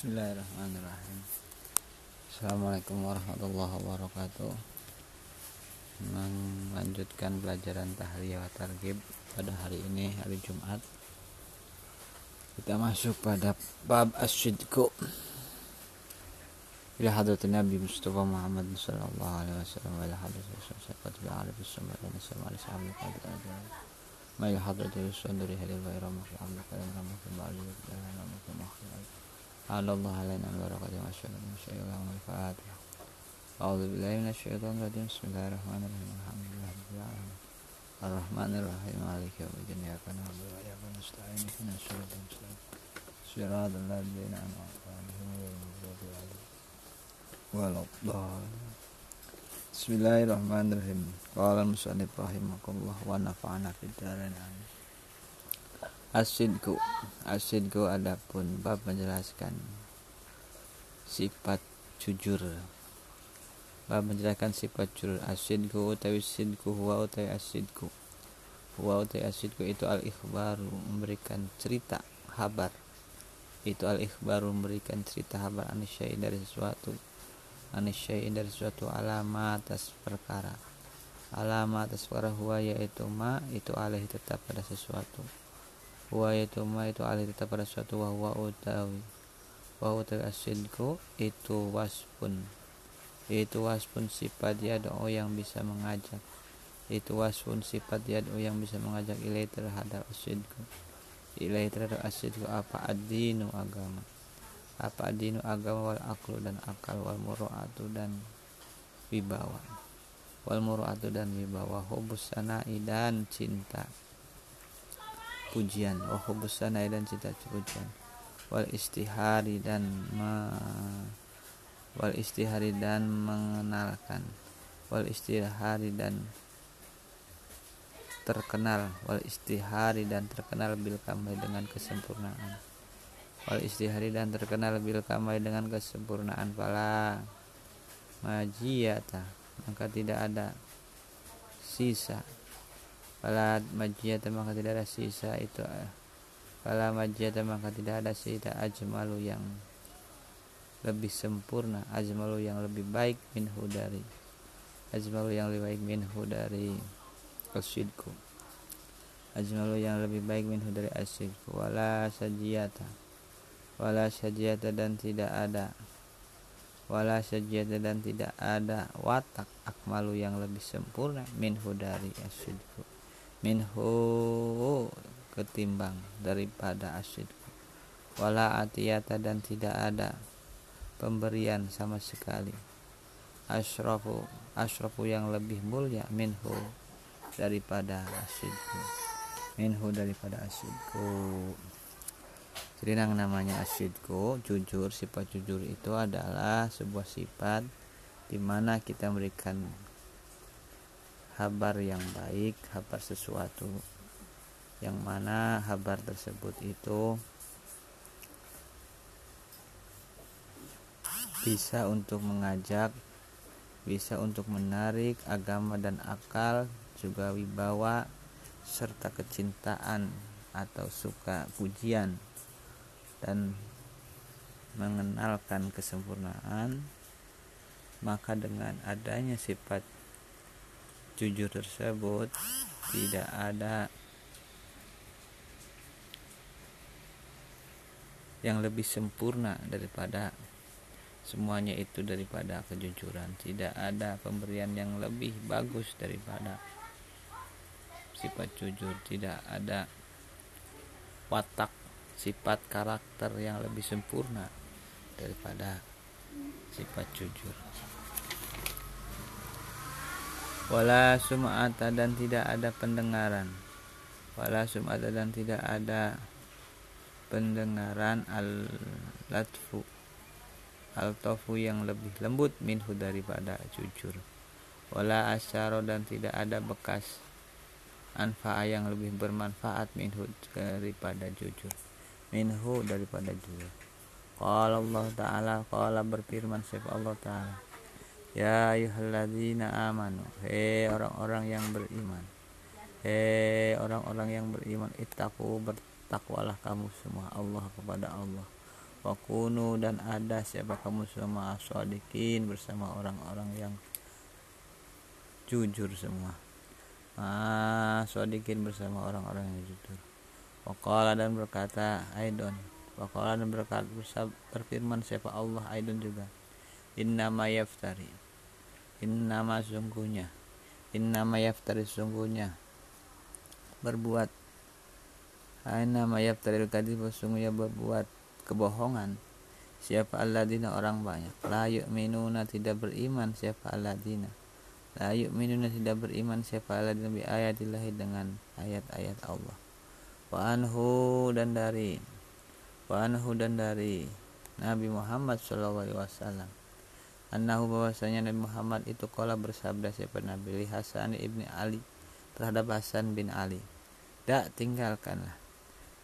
Bismillahirrahmanirrahim Assalamualaikum warahmatullahi wabarakatuh Melanjutkan pelajaran tahliyah wa targhib pada hari ini hari Jumat Kita masuk pada bab asyidku Ila hadrat Nabi Mustafa Muhammad sallallahu alaihi wasallam wa ila hadrat Rasulullah sallallahu alaihi wasallam wa ila hadrat Rasulullah ما إلى حضرة الرسول دري هل غير مخلوق كلام رمك بعد كلام رمك مخلوق على الله علينا البركة والشهادة من شيء اللهم الفاتحة أعوذ بالله من الشيطان الرجيم. بسم الله الرحمن الرحيم. الحمد لله رب العالمين. الرحمن الرحيم. مالك يوم الدين. إياك نعبد وإياك نستعين. اهدنا الصراط المستقيم. صراط الذين أنعمت عليهم غير المغضوب عليهم ولا الضالين. Bismillahirrahmanirrahim. Qala musannif rahimakumullah wa nafa'ana fid dharain amin. Asidku Asidku adapun bab menjelaskan sifat jujur. Bab menjelaskan sifat jujur. Asidku utawi sidku huwa utawi asidku. Huwa utawi asidku itu al ikhbaru memberikan cerita kabar. Itu al ikhbaru memberikan cerita kabar anisyai dari sesuatu anisyai'in dari suatu alamat atas perkara alamat atas perkara huwa yaitu ma itu alih tetap pada sesuatu huwa yaitu ma itu alih tetap pada sesuatu wa huwa utawi. Wa utawi asidku itu waspun itu waspun sifat yad'u yang bisa mengajak. Itu waspun sifat yad'u yang bisa mengajak ilai terhadap asidku. Ilai terhadap asidku apa adinu agama? Apa dinu agama wal aklu dan akal wal muru'atu dan wibawa? Wal muru'atu dan wibawa hubus sanai dan cinta pujian wa sanai dan cinta pujian. Wal istihari dan me, wal istihari dan mengenalkan. Wal istihari dan terkenal. Wal istihari dan terkenal bil kamai dengan kesempurnaan. Wal istihari dan terkenal bil kamai dengan kesempurnaan pala majiyata maka tidak ada sisa pala majiyata maka tidak ada sisa itu pala majiyata maka tidak ada sisa ajmalu yang lebih sempurna ajmalu yang lebih baik minhu dari ajmalu yang lebih baik minhu dari asyidku. Ajmalu yang lebih baik minhu dari asyidku. Wala sajiyata wala syajiyata dan tidak ada wala syajiyata dan tidak ada watak akmalu yang lebih sempurna minhu dari asyidku minhu ketimbang daripada asyidku wala atiyata dan tidak ada pemberian sama sekali. Asyrafu asyrafu yang lebih mulia minhu daripada asyidku. Minhu daripada asyidku. Jadi yang namanya asyidku jujur sifat jujur itu adalah sebuah sifat di mana kita memberikan kabar yang baik kabar sesuatu yang mana kabar tersebut itu bisa untuk mengajak bisa untuk menarik agama dan akal juga wibawa serta kecintaan atau suka pujian dan mengenalkan kesempurnaan maka dengan adanya sifat jujur tersebut tidak ada. Yang lebih sempurna daripada semuanya itu daripada kejujuran. Tidak ada pemberian yang lebih bagus daripada sifat jujur. Tidak ada watak sifat karakter yang lebih sempurna daripada sifat jujur wala sum'ata dan tidak ada pendengaran. Wala sum'ata dan tidak ada pendengaran al latfu al tofu yang lebih lembut minhu daripada jujur. Wala asyaro dan tidak ada bekas anfa'a yang lebih bermanfaat minhu daripada jujur. Minhu daripada juga Qala Allah Ta'ala Qala berfirman siapa Allah Ta'ala Ya ayuhalladzina amanu Hei orang-orang yang beriman. Hei orang-orang yang beriman Ittaku bertakwalah kamu semua Allah kepada Allah. Wakunu dan ada siapa kamu semua aswadikin bersama orang-orang yang jujur semua. Aswadikin bersama orang-orang yang jujur. Wakala dan berkata Aidon. Wakala dan berkata berfirman siapa? Allah Aidon juga Innama yaftari. Innama sungguhnya. Innama yaftari sungguhnya. Berbuat. Innama yaftari kadib sungguhnya berbuat kebohongan. Siapa alladzina orang banyak. La yu'minuna tidak beriman Siapa alladzina. La yu'minuna tidak beriman Siapa alladzina bi ayatillahi dengan ayat-ayat Allah. Wa anhu dan dari. Wa anhu dan dari Nabi Muhammad Shallallahu Alaihi Wasallam Annahu bahwasanya Nabi Muhammad itu kala bersabda siapa Nabi? Hasan ibni Ali terhadap Hasan bin Ali. Dak tinggalkanlah.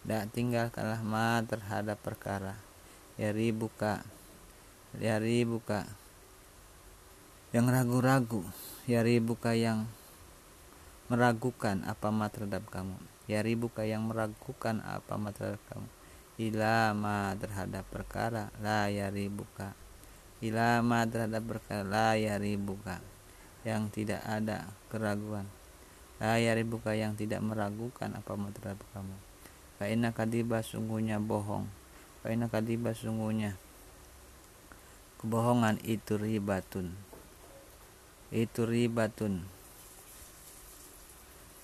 Dak tinggalkanlah ma terhadap perkara. Yari buka Yari buka Yang ragu-ragu. Yari buka yang Meragukan apa ma terhadap kamu. Ya ribuka yang meragukan apa materi kamu. Ilama terhadap perkara. La ya ribuka ilama terhadap perkara la ya ribuka yang tidak ada keraguan. La ya ribuka yang tidak meragukan apa materi kamu. Faina kadiba sungguhnya bohong. Faina kadiba sungguhnya Kebohongan. Itu ribatun. Itu ribatun.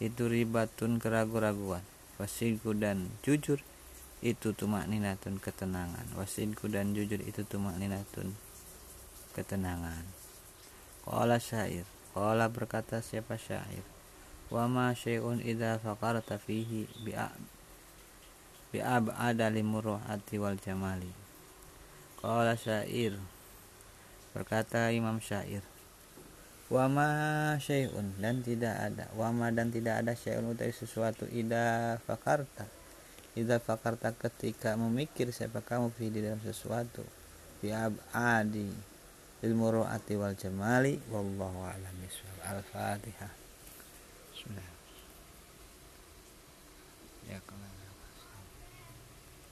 Itu ribatun keraguan-raguan. Wasinku dan jujur itu tumak ninatun ketenangan. Wasinku dan jujur itu tumak ninatun ketenangan. Qala syair. Qala berkata siapa syair? Wa ma syai'un idha faqarta fihi bi'ab'ada limuruhati wal jamali. Qala syair. Berkata Imam Syair wama syai'un dan tidak ada wama dan tidak ada syai'un utai sesuatu ida fakarta ida fakarta ketika memikir siapa kamu di dalam sesuatu fi abadi ilmu ro'ati wal jamali wallahu a'lam al-fatihah. Bismillah. Ya kalau